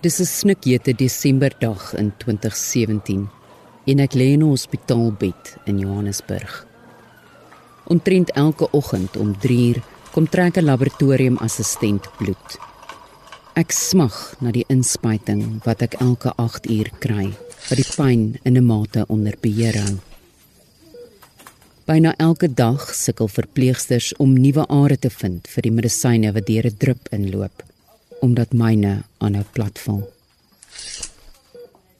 Dis 'n snikjete Desemberdag in 2017 en ek lê in 'n hospitaalbed in Johannesburg. Omtrent elke oggend om 3uur kom trek 'n laboratoriumassistent bloed. Ek smag na die inspuiting wat ek elke 8 uur kry, wat die pyn in 'n mate onder beheer hou. Byna elke dag sukkel verpleegsters om nuwe are te vind vir die medisyne wat deur 'n drup inloop omdat myne aanhou platval.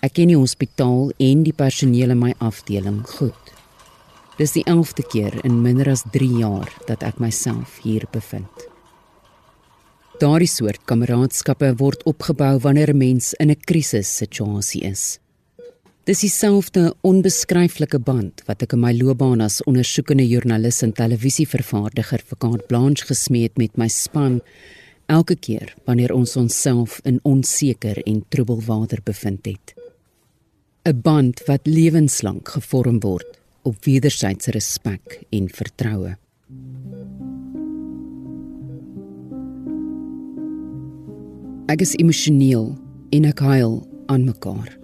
Ek ken die hospitaal en die personeel in my afdeling goed. Dis die 11de keer in minder as 3 jaar dat ek myself hier bevind. Daardie soort kameraadskappe word opgebou wanneer 'n mens in 'n krisissituasie is. Dis dieselfde onbeskryflike band wat ek in my loopbaan as ondersoekende joernalis en televisievervaardiger vir Kaart Blanche gesmee het met my span elke keer wanneer ons onsself in onseker en troebel water bevind het. 'n Band wat lewenslank gevorm word op wederwysige respek en vertroue. Ek is emosioneel en ek huil aan mekaar.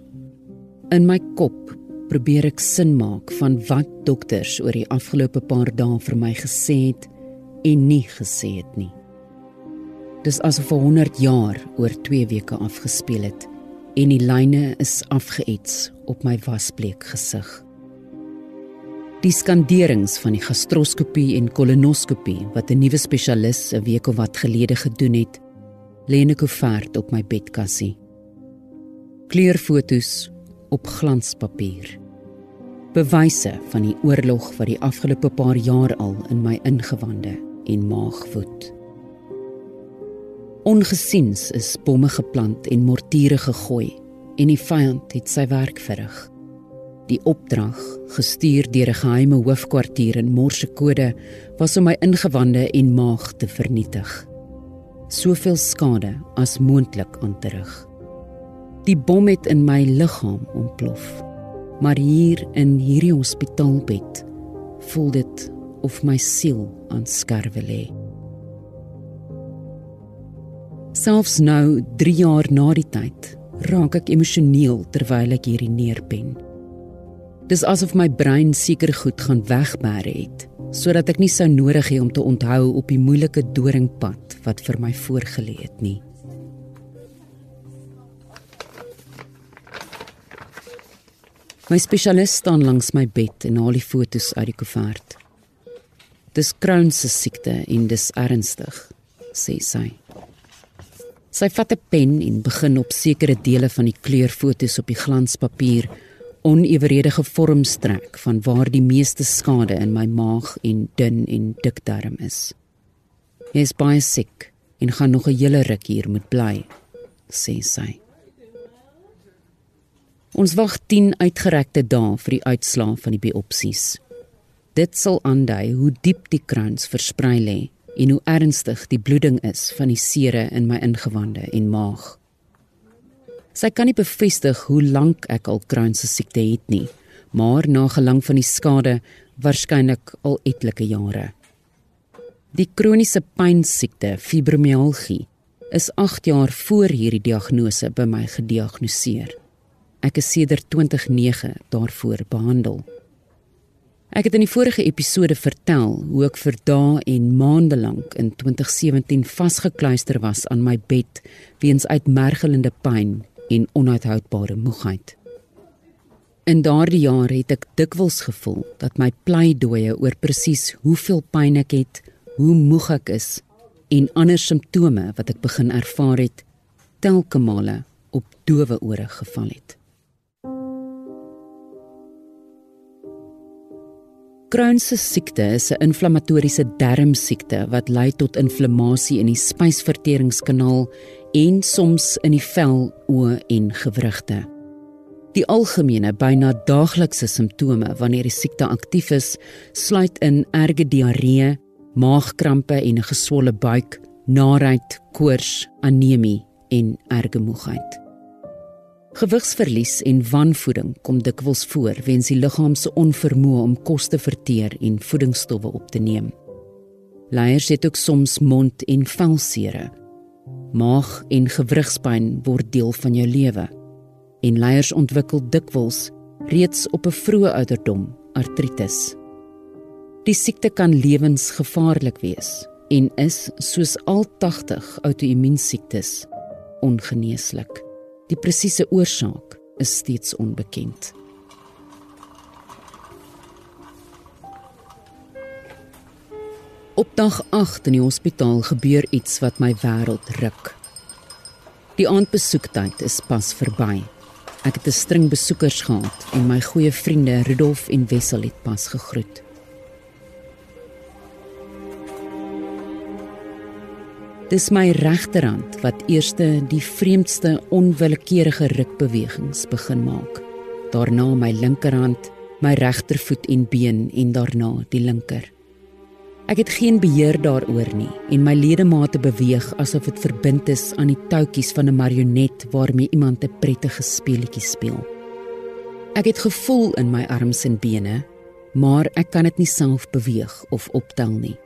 In my kop probeer ek sin maak van wat dokters oor die afgelope paar dae vir my gesê het en nie gesê het nie. Dis asof 100 jaar oor 2 weke afgespeel het en die lyne is afgeets op my wasbleek gesig. Die skanderings van die gastroskopie en kolonoskopie wat 'n nuwe spesialis 'n week of wat gelede gedoen het, lê in 'n koevert op my bedkassie. Kleurfoto's op glanspapier. Bewyse van die oorlog wat die afgelope paar jaar al in my ingewande en maag woed. Ongesiens is bomme geplant en mortiere gegooi en die vyand het sy werk verrig. Die opdrag, gestuur deur 'n geheime hoofkwartier in Morsekode, was om my ingewande en maag te vernietig. Soveel skade as moontlik aan te rig. Die bom het in my liggaam ontplof. Maar hier in hierdie hospitaalbed voel dit of my siel aan skerwe lê. Selfs nou 3 jaar na die tyd, raak ek emosioneel terwyl ek hierdie neerpen. Dis asof my brein seker goed gaan wegbere het, sodat ek nie sou nodig hê om te onthou op die moeilike doringpad wat vir my voorgelê het nie. My spesialis staan langs my bed en haal die fotos uit die koevert. Dis Crohn se siekte en dis ernstig, sê sy. Sy vat 'n pen en begin op sekere dele van die kleurfoto's op die glanspapier oneweredige vorms trek van waar die meeste skade in my maag en dun en dik darm is. Hy is baie siek en gaan nog 'n hele ruk hier moet bly, sê sy. Ons wag 10 uitgerekte dae vir die uitslae van die biopsies. Dit sal aandui hoe diep die krans versprei lê en hoe ernstig die bloeding is van die sere in my ingewande en maag. Sy kan nie bevestig hoe lank ek al Crohn se siekte het nie, maar na gelang van die skade waarskynlik al etlike jare. Die kroniese pynsiekte fibromialgie is 8 jaar voor hierdie diagnose by my gediagnoseer. Ek is sedert 2009 daarvoor behandel. Ek het in die vorige episode vertel hoe ek vir dae en maande lank in 2017 vasgekluister was aan my bed weens uitmergelende pyn en onuithoudbare moegheid. In daardie jaar het ek dikwels gevoel dat my pleidooie oor presies hoeveel pyn ek het, hoe moeg ek is en ander simptome wat ek begin ervaar het, telke male op dowe ore geval het. Crohn se siekte is 'n inflammatoriese darmsiekte wat lei tot inflammasie in die spysverteringskanaal en soms in die vel, oë en gewrigte. Die algemene byna daaglikse simptome wanneer die siekte aktief is, sluit in erge diarree, maagkrampe en 'n geswolle buik, naait, koors, anemie en erge moegheid. Gewigsverlies en wanvoeding kom dikwels voor weens die liggaam se onvermoë om kos te verteer en voedingsstowwe op te neem. Leiers het ook soms mond- en velsere. Maag en gewrigspyn word deel van jou lewe en leiers ontwikkel dikwels reeds op 'n vroeë ouderdom artritis. Die siekte kan lewensgevaarlik wees en is soos al 80 outoimmuunsiektes ongeneeslik. Die presiese oorsaak is steeds onbekend. Op dag 8 in die hospitaal gebeur iets wat my wêreld ruk. Die aandbesoektyd is pas verby. Ek het 'n string besoekers gehad en my goeie vriende Rudolf en Wessel het pas gegroet. Dis my regterhand wat eerste die vreemdste onwillekeurige rukbewegings begin maak. Daarna my linkerhand, my regtervoet en been en daarna die linker. Ek het geen beheer daaroor nie en my ledemate beweeg asof dit verbind is aan die touwtjies van 'n marionet waarmee iemand 'n prettige speletjie speel. Ek het gevoel in my arms en bene, maar ek kan dit nie self beweeg of optel nie.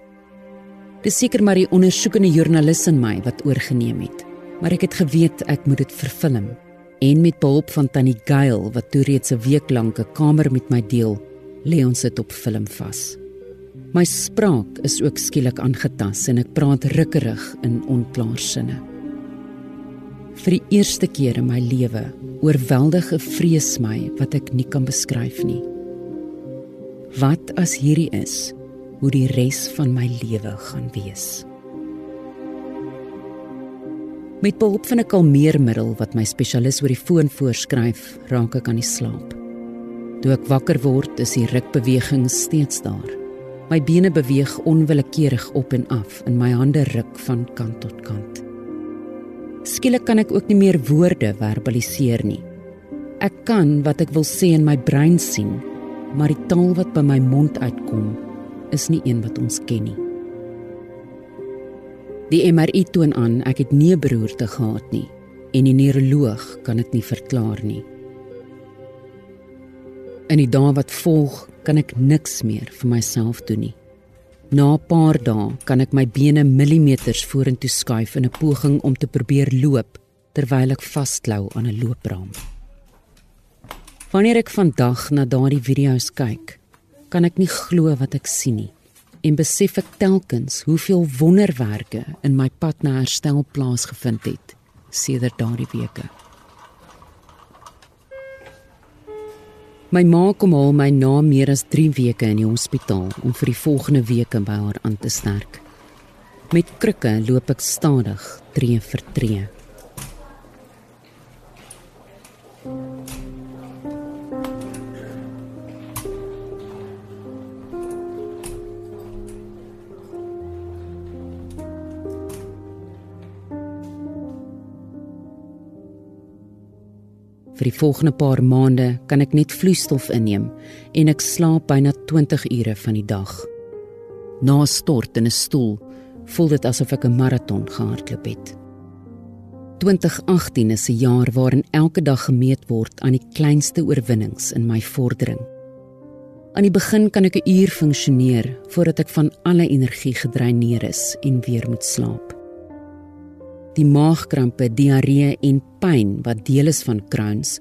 Dis seker maar die ondersoekende joernalis in my wat oorgeneem het, maar ek het geweet ek moet dit vervilm en met behulp van tannie Gail wat toe reeds 'n week lank 'n kamer met my deel, lê ons dit op film vas. My spraak is ook skielik aangetas en ek praat rukkerig in onklaar sinne. Vir die eerste keer in my lewe oorweldig 'n vrees my wat ek nie kan beskryf nie. Wat as hierdie is hoe die res van my lewe gaan wees? Met behulp van 'n kalmeermiddel wat my spesialis oor die foon voorskryf, raak ek aan die slaap. Toe ek wakker word, is die rukbeweging steeds daar. My bene beweeg onwillekeurig op en af en my hande ruk van kant tot kant. Skielik kan ek ook nie meer woorde verbaliseer nie. Ek kan wat ek wil sê in my brein sien, maar die taal wat by my mond uitkom is nie een wat ons ken nie. Die MRI toon aan ek het nie 'n beroerte gehad nie en die neuroloog kan dit nie verklaar nie. In die dae wat volg, kan ek niks meer vir myself doen nie. Na 'n paar dae kan ek my bene millimeters vorentoe skuif in 'n poging om te probeer loop terwyl ek vasklou aan 'n loopraam. Wanneer ek vandag na daardie video's kyk, kan ek nie glo wat ek sien nie en besef ek telkens hoeveel wonderwerke in my pad na herstel plaasgevind het sedert daardie weke. My ma kom haal my na meer as 3 weke in die hospitaal om vir die volgende weke by haar aan te sterk. Met krikke loop ek stadig, tree vir tree. Vir die volgende paar maande kan ek net vloeistof inneem en ek slaap byna 20 ure van die dag. Na stort in 'n stoel voel dit asof ek 'n maraton gehardloop het. 2018 is 'n jaar waarin elke dag gemeet word aan die kleinste oorwinnings in my vordering. Aan die begin kan ek 'n uur funksioneer voordat ek van alle energie gedreineer is en weer moet slaap. Die maagkrampe, diarree en pyn wat deel is van Crohn's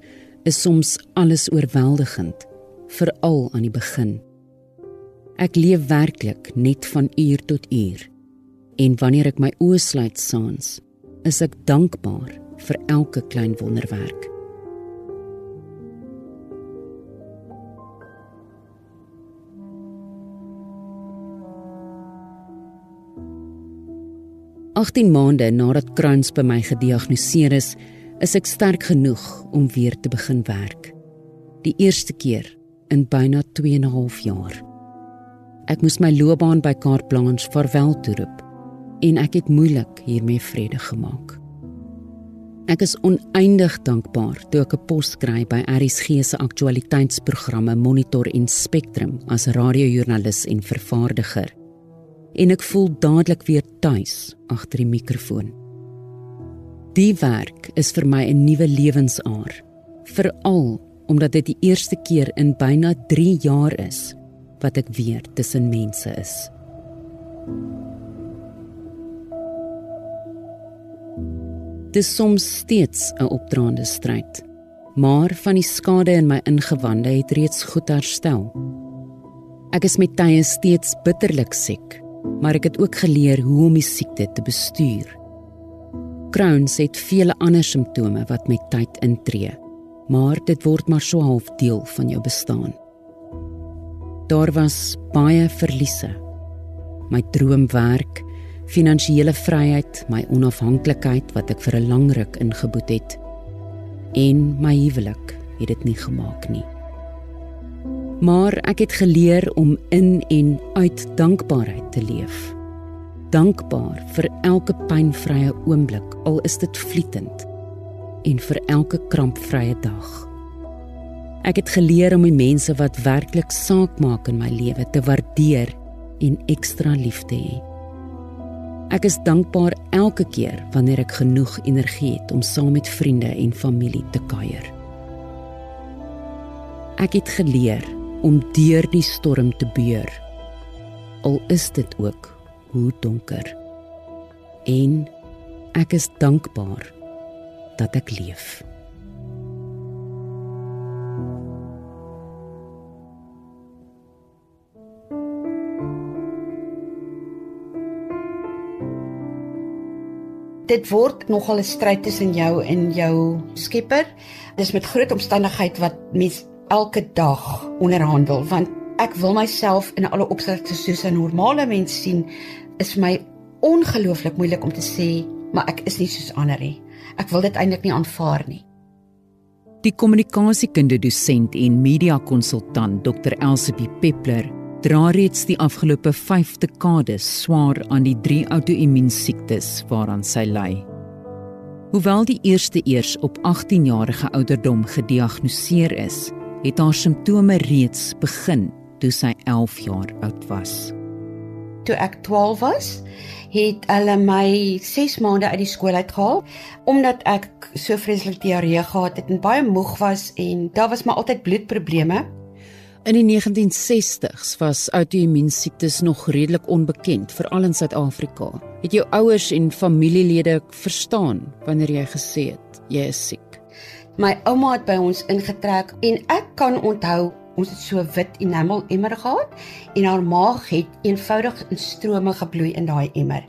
is soms alles oorweldigend, veral aan die begin. Ek leef werklik net van uur tot uur. En wanneer ek my oë sluit saans, is ek dankbaar vir elke klein wonderwerk. 18 maande nadat Crohn's by my gediagnoseer is, is ek sterk genoeg om weer te begin werk. Die eerste keer in byna 2 en 'n half jaar. Ek moes my loopbaan by Blanche verwel toeroep en ek het moeilik hiermee vrede gemaak. Ek is oneindig dankbaar toe ek 'n pos kry by RSG se aktualiteitsprogramme Monitor en Spectrum as radiojoernalis en vervaardiger en ek voel dadelik weer tuis agter die mikrofoon. Die werk is vir my 'n nuwe lewensaar, veral omdat dit die eerste keer in byna 3 jaar is wat ek weer tussen mense is. thank you is soms steeds 'n opdraande stryd. Maar van die skade in my ingewande het reeds goed herstel. Ek is met tye steeds bitterlik siek, maar ek het ook geleer hoe om die siekte te bestuur. Crohn's het vele ander simptome wat met tyd intree, maar dit word maar so half deel van jou bestaan. Daar was baie verliese. My droomwerk, finansiële vryheid, my onafhanklikheid wat ek vir 'n lang ruk ingeboet het en my huwelik het dit nie gemaak nie. Maar ek het geleer om in en uit dankbaarheid te leef. Dankbaar vir elke pynvrye oomblik, al is dit vlietend, en vir elke krampvrye dag. Ek het geleer om die mense wat werklik saak maak in my lewe te waardeer en ekstra lief te hê. Ek is dankbaar elke keer wanneer ek genoeg energie het om saam met vriende en familie te kuier. Ek het geleer om deur die storm te beur. Al is dit ook hoe donker. En ek is dankbaar dat ek leef. Dit word nogal 'n stryd tussen jou en jou skepper. Dis met groot omstandigheid wat mens elke dag onderhandel want ek wil myself in alle opsigte soos 'n normale mens sien is my ongelooflik moeilik om te sê maar ek is nie soos ander nie. Ek wil dit eintlik nie aanvaar nie. Die kommunikasiekunde dosent en media konsultant Dr Elsabie Peppler dra reeds die afgelope 5 dekades swaar aan die drie outoimmuun siektes waaraan sy ly. Hoewel die eerste eers op 18 jarige ouderdom gediagnoseer is, het haar simptome reeds begin toe sy 11 jaar oud was. Toe ek 12 was, het hulle my 6 maande uit die skool uitgehaal omdat ek so vreeslik diarree gehad het en baie moeg was en daar was maar altyd bloedprobleme. In die 1960s was outoimmuun siektes nog redelik onbekend, veral in Suid-Afrika. Het jou ouers en familielede verstaan wanneer jy gesê het jy is siek? My ouma het by ons ingetrek en ek kan onthou ons het so wit enamel emmer gehad en haar maag het eenvoudig in strome gebloei in daai emmer.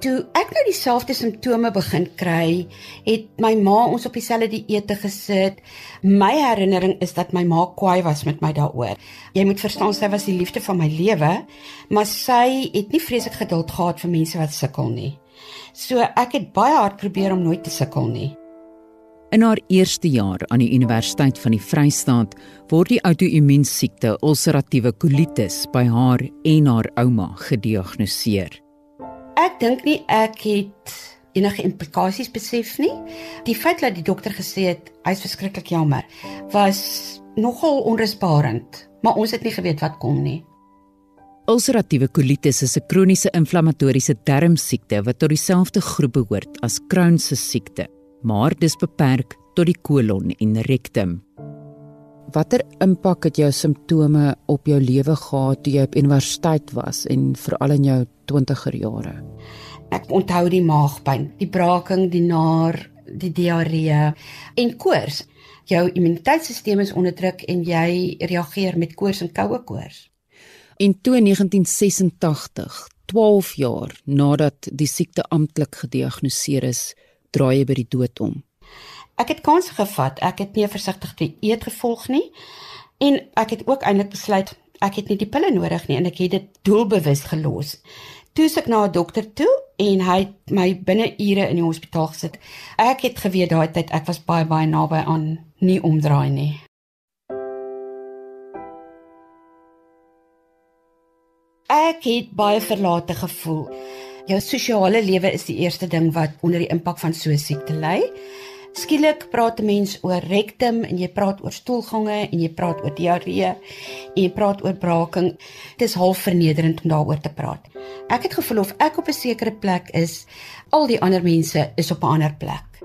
Toe ek nou dieselfde simptome begin kry, het my ma ons op dieselfde dieete gesit. My herinnering is dat my ma kwaai was met my daaroor. Jy moet verstaan sy was die liefde van my lewe, maar sy het nie vreeslik geduld gehad vir mense wat sukkel nie. So ek het baie hard probeer om nooit te sukkel nie. In haar eerste jaar aan die Universiteit van die Vrystaat word die outoimmuun siekte ulseratiewe kolitis by haar en haar ouma gediagnoseer. Ek dink nie ek het enige implikasies besef nie. Die feit dat die dokter gesê het hy's verskriklik jammer, was nogal onrusbarend, maar ons het nie geweet wat kom nie. Ulseratiewe kolitis is 'n kroniese inflammatoriese darmsiekte wat tot dieselfde groep behoort as Crohn se siekte maar dis beperk tot die kolon en rektum. Watter impak het jou simptome op jou lewe gehad toe jy op universiteit was en veral in jou 20er jare? Ek onthou die maagpyn, die braaking, die naar, die diarree en koors. Jou immuniteitstelsel is onder druk en jy reageer met koors en koue koors. In 1986, 12 jaar nadat die siekte amptelik gediagnoseer is, draai jy by die dood om? Ek het kans gevat. Ek het nie versigtig die eet gevolg nie. En ek het ook eintlik besluit ek het nie die pille nodig nie en ek het dit doelbewus gelos. Toe ek na 'n dokter toe en hy het my binne ure in die hospitaal gesit. Ek het geweet daai tyd ek was baie baie naby aan nie omdraai nie. Ek het baie verlate gevoel. Jou sosiale lewe is die eerste ding wat onder die impak van so 'n siekte lê. Skielik praat 'n mens oor rektum en jy praat oor stoelgange en jy praat oor diarree en jy praat oor braaking. Dit is half vernederend om daaroor te praat. Ek het gevoel of ek op 'n sekere plek is, al die ander mense is op 'n ander plek.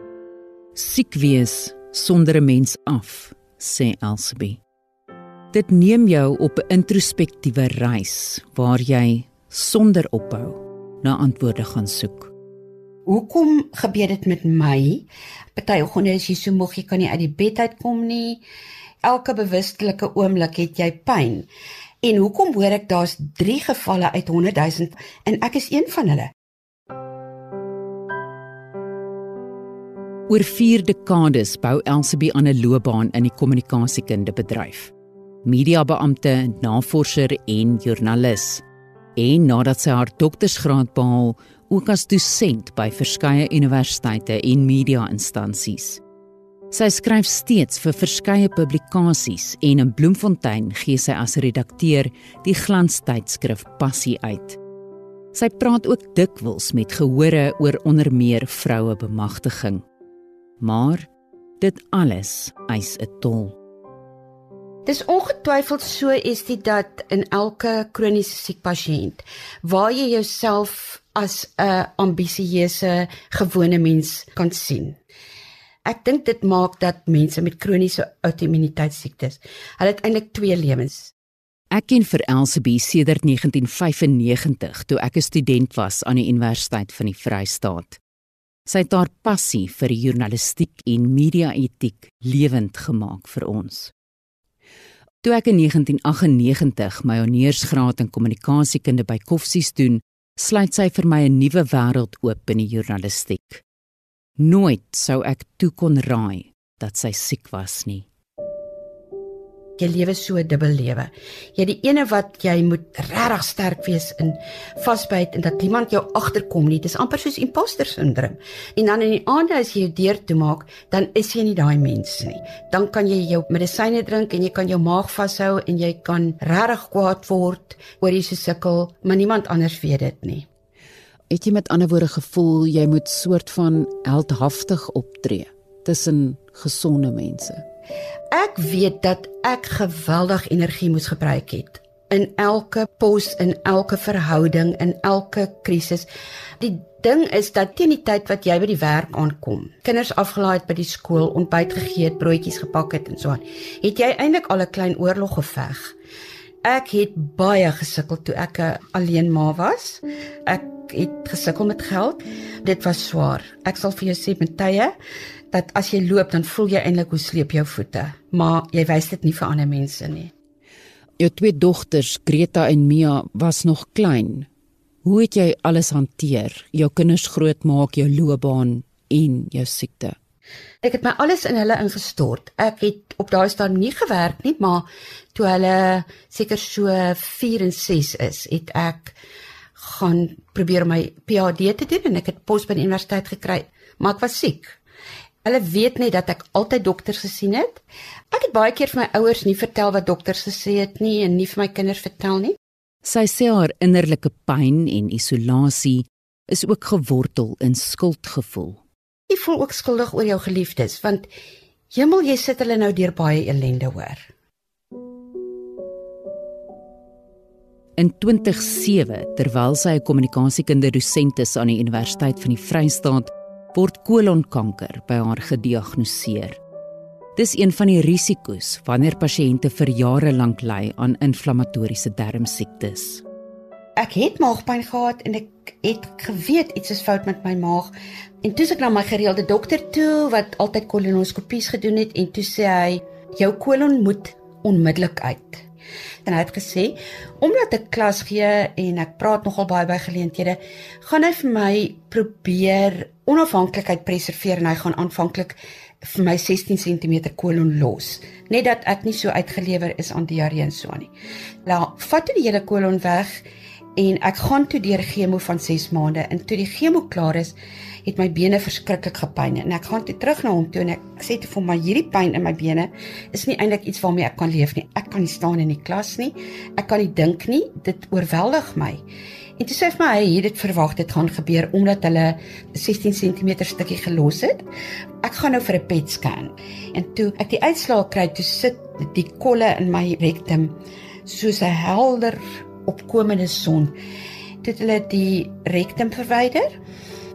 Siek wees sonder 'n mens af, sê Elsabie. Dit neem jou op 'n introspektiewe reis waar jy sonder ophou na antwoorde gaan soek. Hoekom gebeur dit met my? Party oggende is jy so moeg jy kan nie uit die bed uitkom nie. Elke bewustelike oomblik het jy pyn. En hoekom hoor ek daar's 3 gevalle uit 100 000 en ek is een van hulle? Oor 4 dekades bou Elsabie aan 'n loopbaan in die kommunikasiekundebedryf. Mediabeampte, navorser en joernalis. En nadat sy haar doktorsgraad behaal, ook as dosent by verskeie universiteite en media-instansies. Sy skryf steeds vir verskeie publikasies en in Bloemfontein gee sy as redakteur die glanstydskrif Passie uit. Sy praat ook dikwels met gehore oor onder meer vroue bemagtiging. Maar dit alles eis 'n tol. Dis ongetwyfeld so is dit dat in elke kroniese siek pasiënt waar jy jouself as 'n ambisieuse gewone mens kan sien. Ek dink dit maak dat mense met kroniese outoimmuniteitssiektes, hulle het eintlik twee lewens. Ek ken vir Elsabie sedert 1995 toe ek 'n student was aan die Universiteit van die Vrystaat. Sy het haar passie vir journalistiek en media-etiek lewend gemaak vir ons. Toe ek in 1998 my honeursgraad in kommunikasiekunde by Koffsies doen, sluit sy vir my 'n nuwe wêreld oop in die journalistiek. Nooit sou ek toe kon raai dat sy siek was nie jy lewe so 'n dubbel lewe. Jy die ene wat jy moet regtig sterk wees in vasbyt en dat niemand jou agterkom nie. Dis amper soos imposter syndroom. En dan in die aande as jy jou deur toe maak, dan is jy nie daai mens nie. Dan kan jy jou medisyne drink en jy kan jou maag vashou en jy kan regtig kwaad word oor jy sukkel, maar niemand anders weet dit nie. Het jy met ander woorde gevoel jy moet soort van heldhaftig optree tussen gesonde mense? Ek weet dat ek geweldig energie moes gebruik het in elke pos, in elke verhouding, in elke krisis. Die ding is dat teen die tyd wat jy by die werk aankom, kinders afgelaai het by die skool, ontbyt gegee het, broodjies gepak het en so aan, het jy eintlik al 'n klein oorlog geveg. Ek het baie gesukkel toe ek 'n alleen ma was. Ek het gesukkel met geld. Dit was swaar. Ek sal vir jou sê met tye dat as jy loop dan voel jy eintlik hoe sleep jou voete, maar jy wys dit nie vir ander mense nie. Jou twee dogters, Greta en Mia, was nog klein. Hoe het jy alles hanteer? Jou kinders grootmaak, jou loopbaan en jou siekte. Ek het my alles in hulle ingestort. Ek het op daai stadium nie gewerk nie, maar toe hulle seker so 4 en 6 is, het ek gaan probeer my PhD te doen en ek het pos by die universiteit gekry, maar ek was siek. Hulle weet net dat ek altyd dokters gesien het. Ek het baie keer vir my ouers nie vertel wat dokters gesê het nie en nie vir my kinders vertel nie. Sy sê haar innerlike pyn en isolasie is ook gewortel in skuldgevoel. Jy voel ook skuldig oor jou geliefdes want hemel jy sit hulle nou deur baie ellende hoor. In 2007 terwyl sy 'n kommunikasiekunde dosent is aan die Universiteit van die Vrystaat word kolonkanker by haar gediagnoseer. Dis een van die risiko's wanneer pasiënte vir jare lank ly aan inflammatoriese darmsiektes. Ek het maagpyn gehad en ek het geweet iets is fout met my maag. En toe ek na my gereelde dokter toe wat altyd kolonoskopies gedoen het en toe sê hy jou kolon moet onmiddellik uit. En hy het gesê omdat ek klas gee en ek praat nogal baie by geleenthede, gaan hy vir my probeer onafhanklikheid preserveer en hy gaan aanvanklik vir my 16 cm kolon los. Net dat ek nie so uitgelewer is aan diarree en so aan nie. Nou, vat toe die hele kolon weg en ek gaan toe deur chemo van 6 maande en toe die chemo klaar is, het my bene verskriklik gepyn en ek gaan toe terug na hom toe en ek sê te vir my hierdie pyn in my bene is nie eintlik iets waarmee ek kan leef nie. Ek kan nie staan in die klas nie. Ek kan nie dink nie. Dit oorweldig my. En toe sê hy vir my hy het dit verwag dit gaan gebeur omdat hulle 16 cm stukkie gelos het. Ek gaan nou vir 'n PET scan. En toe ek die uitslae kry, toe sit die kolle in my rektum soos 'n helder opkomende son. Toe het hulle die rektum verwyder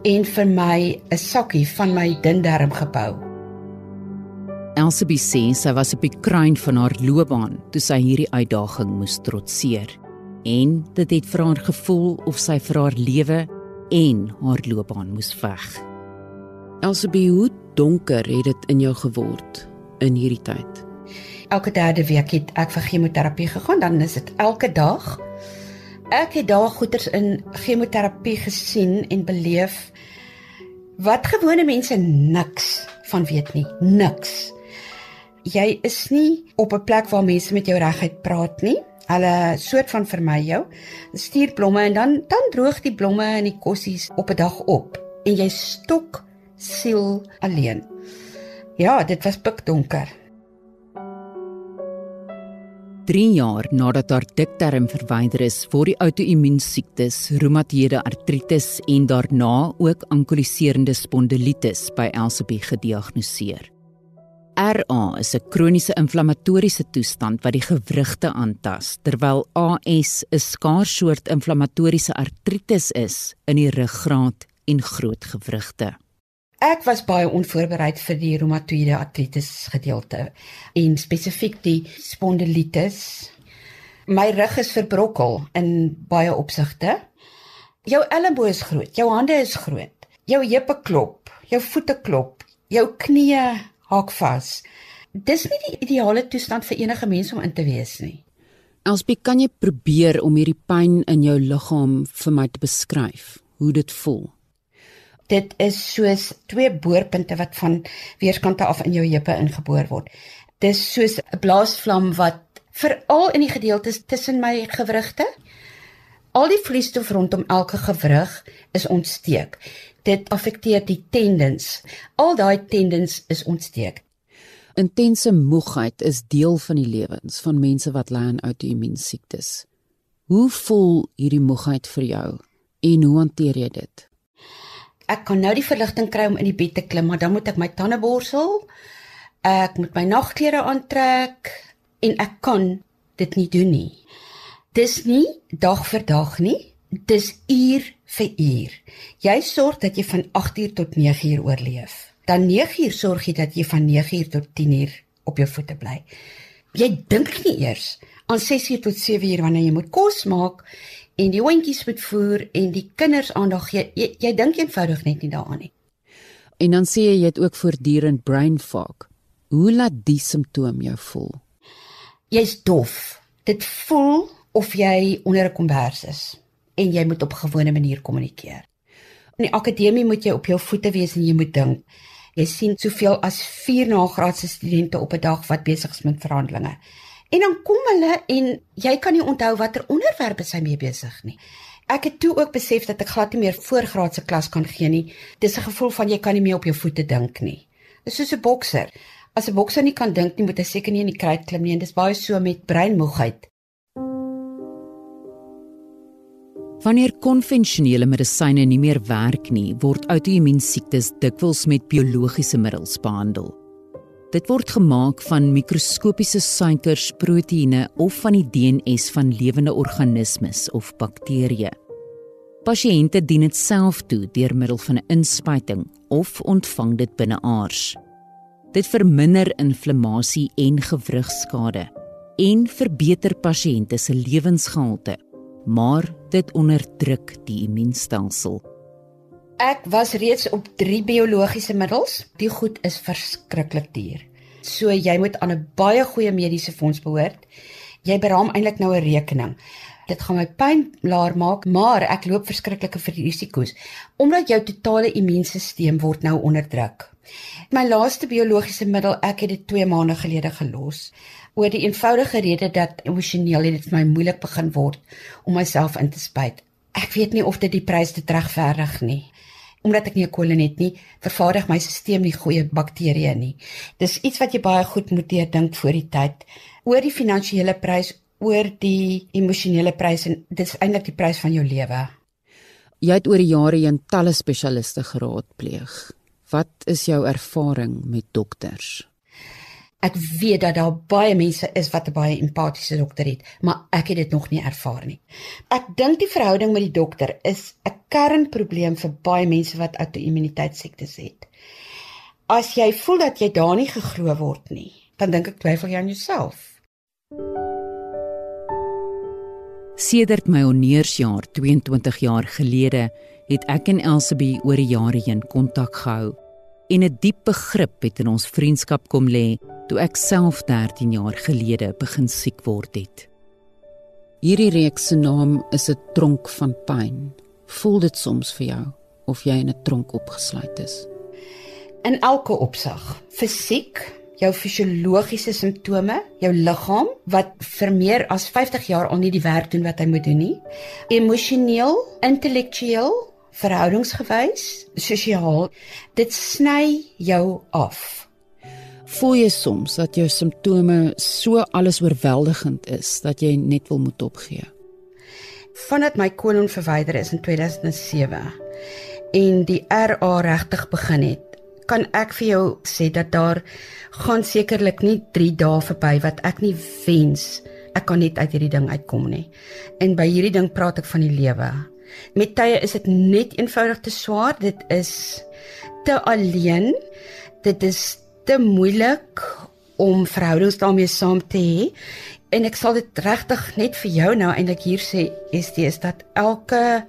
en vir my 'n sakkie van my dun darm gebou. Elsabie sê sy was op die kruin van haar loopbaan toe sy hierdie uitdaging moes trotseer en dit het vir haar gevoel of sy vir haar lewe en haar loopbaan moes veg. Elsabie, hoe donker het dit in jou geword in hierdie tyd? Elke derde week het ek vir chemoterapie gegaan, dan is dit elke dag. Ek het daai goeters in chemoterapie gesien en beleef wat gewone mense niks van weet nie, niks. Jy is nie op 'n plek waar mense met jou reguit praat nie. Hulle soort van vermy jou. Stuur blomme en dan dan droog die blomme en die kossies op 'n dag op en jy stok siel alleen. Ja, dit was pikdonker. 3 jaar nadat haar dikterm verwyder is vir die outoimmuun siektes, reumatoïede artritis en daarna ook ankoliserende spondilitis by Elsabie gediagnoseer. RA is 'n kroniese inflammatoriese toestand wat die gewrigte aantas, terwyl AS 'n skaars soort inflammatoriese artritis is in die ruggraat en groot gewrigte. Ek was baie onvoorbereid vir die reumatoïede artritis gedeelte en spesifiek die spondilitis. My rug is verbrokkel in baie opsigte. Jou elmboë is groot, jou hande is groot, jou heupe klop, jou voete klop, jou knieë haak vas. Dis nie die ideale toestand vir enige mens om in te wees nie. Elspie, kan jy probeer om hierdie pyn in jou liggaam vir my te beskryf? Hoe dit voel? Dit is soos twee boorpunte wat van weerskante af in jou heupe ingeboor word. Dis soos 'n blaasvlam wat veral in die gedeeltes tussen my gewrigte al die vliesstof rondom elke gewrig is ontsteek. Dit affekteer die tendens. Al daai tendens is ontsteek. Intense moegheid is deel van die lewens van mense wat ly aan outoimmuun siektes. Hoe voel hierdie moegheid vir jou en hoe hanteer jy dit? Ek kan nou die verligting kry om in die bed te klim, maar dan moet ek my tande borsel. Ek moet my nagklere aantrek en ek kan dit nie doen nie. Dis nie dag vir dag nie. Dis uur vir uur. Jy sorg dat jy van 8uur tot 9uur oorleef. Dan 9uur sorg jy dat jy van 9uur tot 10uur op jou voete bly. Jy dink nie eers aan 6uur tot 7uur wanneer jy moet kos maak en die hondjies moet voer en die kinders aandag gee. Jy, jy dink eenvoudig net nie daaraan nie. En dan sê jy jy het ook voortdurend brain fog. Hoe laat die simptoom jou voel? Jy's dof. Dit voel of jy onder 'n kombers is en jy moet op gewone manier kommunikeer. In die akademie moet jy op jou voete wees en jy moet dink. Jy sien soveel as 4 nagraadse studente op 'n dag wat besig is met verhandelinge. En dan kom hulle en jy kan nie onthou watter onderwerpe sy mee besig nie. Ek het toe ook besef dat ek glad nie meer voorgraadse klas kan gee nie. Dis 'n gevoel van jy kan nie meer op jou voete dink nie. Dis soos 'n bokser. As 'n bokser nie kan dink nie, moet hy seker nie in die kruit klim nie. En dis baie so met breinmoegheid. Wanneer konvensionele medisyne nie meer werk nie, word outoimmuun siektes dikwels met biologiese middels behandel. Dit word gemaak van mikroskopiese suikers, proteïene of van die DNS van lewende organismes of bakterieë. Pasiënte dien dit self toe deur middel van 'n inspuiting of ontvang dit binneaars. Dit verminder inflammasie en gewrigskade en verbeter pasiënte se lewensgehalte, maar dit onderdruk die immuunstelsel. Ek was reeds op 3 biologiese middels. Die goed is verskriklik duur. So jy moet aan 'n baie goeie mediese fonds behoort. Jy beraam eintlik nou 'n rekening. Dit gaan my pyn laer maak, maar ek loop verskriklike risiko's omdat jou totale immuunstelsel word nou onderdruk. My laaste biologiese middel, ek het dit 2 maande gelede gelos oor die eenvoudige rede dat emosioneel het dit vir my moeilik begin word om myself in te spuit. Ek weet nie of dit die prys te regverdig nie omdat ek nie 'n kolon het nie, vervaardig my stelsel nie goeie bakterieë nie. Dis iets wat jy baie goed moet deurdink voor die tyd oor die finansiële prys, oor die emosionele prys en dit is eintlik die prys van jou lewe. Jy het oor die jare heen talle spesialiste geraadpleeg. Wat is jou ervaring met dokters? Ek weet dat daar baie mense is wat 'n baie empatiese dokter het, maar ek het dit nog nie ervaar nie. Ek dink die verhouding met die dokter is 'n kernprobleem vir baie mense wat outoimmuniteitssiektes het. As jy voel dat jy daar nie geglo word nie, dan dink ek twyfel jy aan jouself. Sedert my honeursjaar 22 jaar gelede het ek en Elsabie oor die jare heen kontak gehou en 'n diep begrip het in ons vriendskap kom lê toe ek self 13 jaar gelede begin siek word het. Hierdie reeks se naam is 'n tronk van pyn. Voel dit soms vir jou of jy in 'n tronk opgesluit is? In elke opsig, fisiek, jou fisiologiese simptome, jou liggaam wat vir meer as 50 jaar al nie die werk doen wat hy moet doen nie, emosioneel, intellektueel, verhoudingsgewys, sosiaal, dit sny jou af voel jy soms dat jou simptome so alles oorweldigend is dat jy net wil moet opgee. Vandat my kolon verwyder is in 2007 en die RA regtig begin het, kan ek vir jou sê dat daar gaan sekerlik nie 3 dae verby wat ek nie wens ek kan net uit hierdie ding uitkom nie. En by hierdie ding praat ek van die lewe. Met tye is dit net eenvoudig te swaar, dit is te alleen. Dit is te moeilik om verhoudings daarmee saam te hê. En ek sal dit regtig net vir jou nou eintlik hier sê, dit is dat elke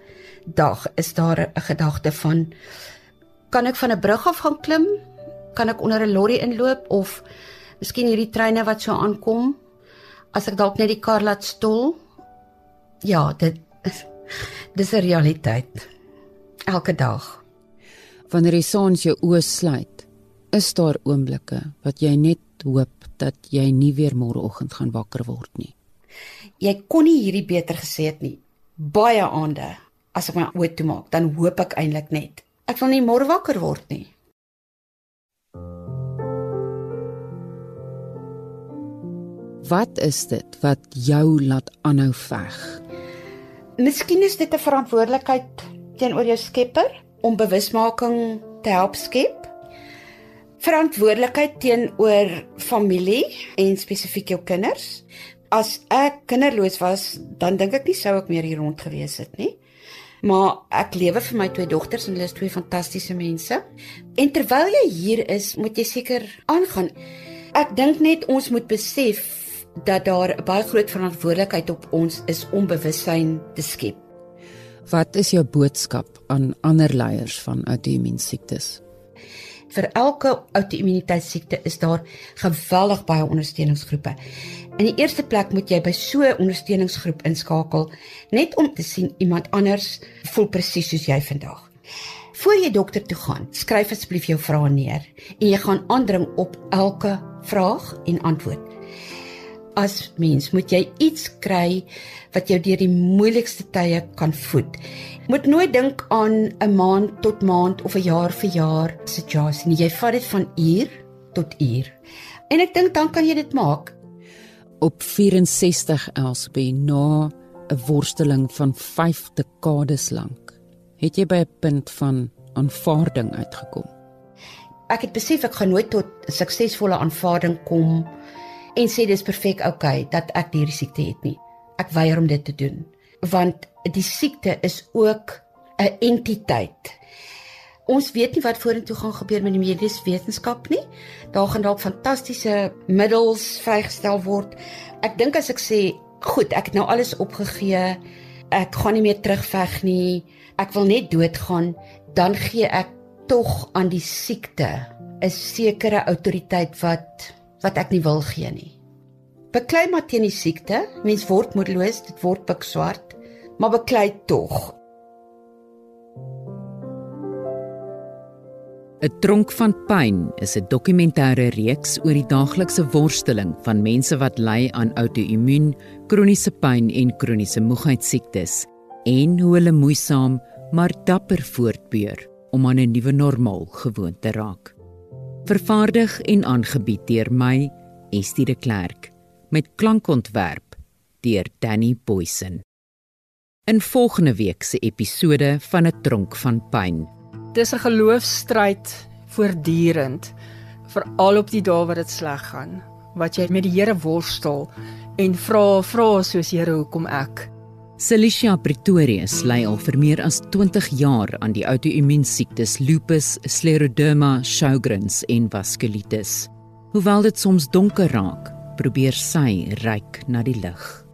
dag is daar 'n gedagte van kan ek van 'n brug af gaan klim? Kan ek onder 'n lorry inloop of miskien hierdie treine wat so aankom? As ek dalk net die kar laat stol? Ja, dit dis 'n realiteit. Elke dag. Wanneer die son jou oë sluit, is daar oomblikke wat jy net hoop dat jy nie weer môreoggend gaan wakker word nie. Jy kon nie hierdie beter gesê het nie. Baie aande as ek my oë toemaak, dan hoop ek eintlik net ek wil nie môre wakker word nie. Wat is dit wat jou laat aanhou veg? Miskien is dit 'n verantwoordelikheid teenoor jou Skepper om bewusmaking te help skep verantwoordelikheid teenoor familie en spesifiek jou kinders. As ek kinderloos was, dan dink ek nie sou ek meer hier rond gewees het nie. Maar ek lewe vir my twee dogters en hulle is twee fantastiese mense. En terwyl jy hier is, moet jy seker aangaan. Ek dink net ons moet besef dat daar 'n baie groot verantwoordelikheid op ons is om bewussyn te skep. Wat is jou boodskap aan ander leiers van outoimmune siektes? vir elke outoimmuniteitssiekte is daar geweldig baie ondersteuningsgroepe. In die eerste plek moet jy by so 'n ondersteuningsgroep inskakel net om te sien iemand anders voel presies soos jy vandag. Voor jy dokter toe gaan, skryf asseblief jou vrae neer en jy gaan aandring op elke vraag en antwoord. As mens moet jy iets kry wat jou deur die moeilikste tye kan voed moet nooit dink aan 'n maand tot maand of 'n jaar vir jaar situasie nie. Jy vat dit van uur tot uur. En ek dink dan kan jy dit maak. Op 64 Elsbie na 'n worsteling van 5 dekades lank, het jy by 'n punt van aanvaarding uitgekom. Ek het besef ek gaan nooit tot 'n suksesvolle aanvaarding kom en sê dis perfek oukei okay, dat ek hierdie siekte het nie. Ek weier om dit te doen want die siekte is ook 'n entiteit. Ons weet nie wat vorentoe gaan gebeur met die mediese wetenskap nie. Daar gaan dalk fantastiese middels vrygestel word. Ek dink as ek sê, "Goed, ek het nou alles opgegee. Ek gaan nie meer terugveg nie. Ek wil net doodgaan." Dan gee ek tog aan die siekte 'n sekere autoriteit wat wat ek nie wil gee nie. Beklei maar teen die siekte. Mens word moedeloos, dit word pikswart maar beklei tog. 'n Tronk van pyn is 'n dokumentêre reeks oor die daaglikse worsteling van mense wat ly aan outoimmuun, kroniese pyn en kroniese moegheidsiektes en hoe hulle moeisaam maar dapper voortbeur om aan 'n nuwe normaal gewoon te raak. Vervaardig en aangebied deur my, Estie de Klerk, met klankontwerp deur Danny Boysen in volgende week se episode van 'n tronk van pyn. Dis 'n geloofstryd voortdurend veral op die dae wat dit sleg gaan, wat jy met die Here worstel en vra vra soos Here, hoekom ek? Celicia Pretorius ly al vir meer as 20 jaar aan die outoimmuunsiektes lupus, scleroderma, Sjogren's en vaskulitis. Hoewel dit soms donker raak, probeer sy ryk na die lig.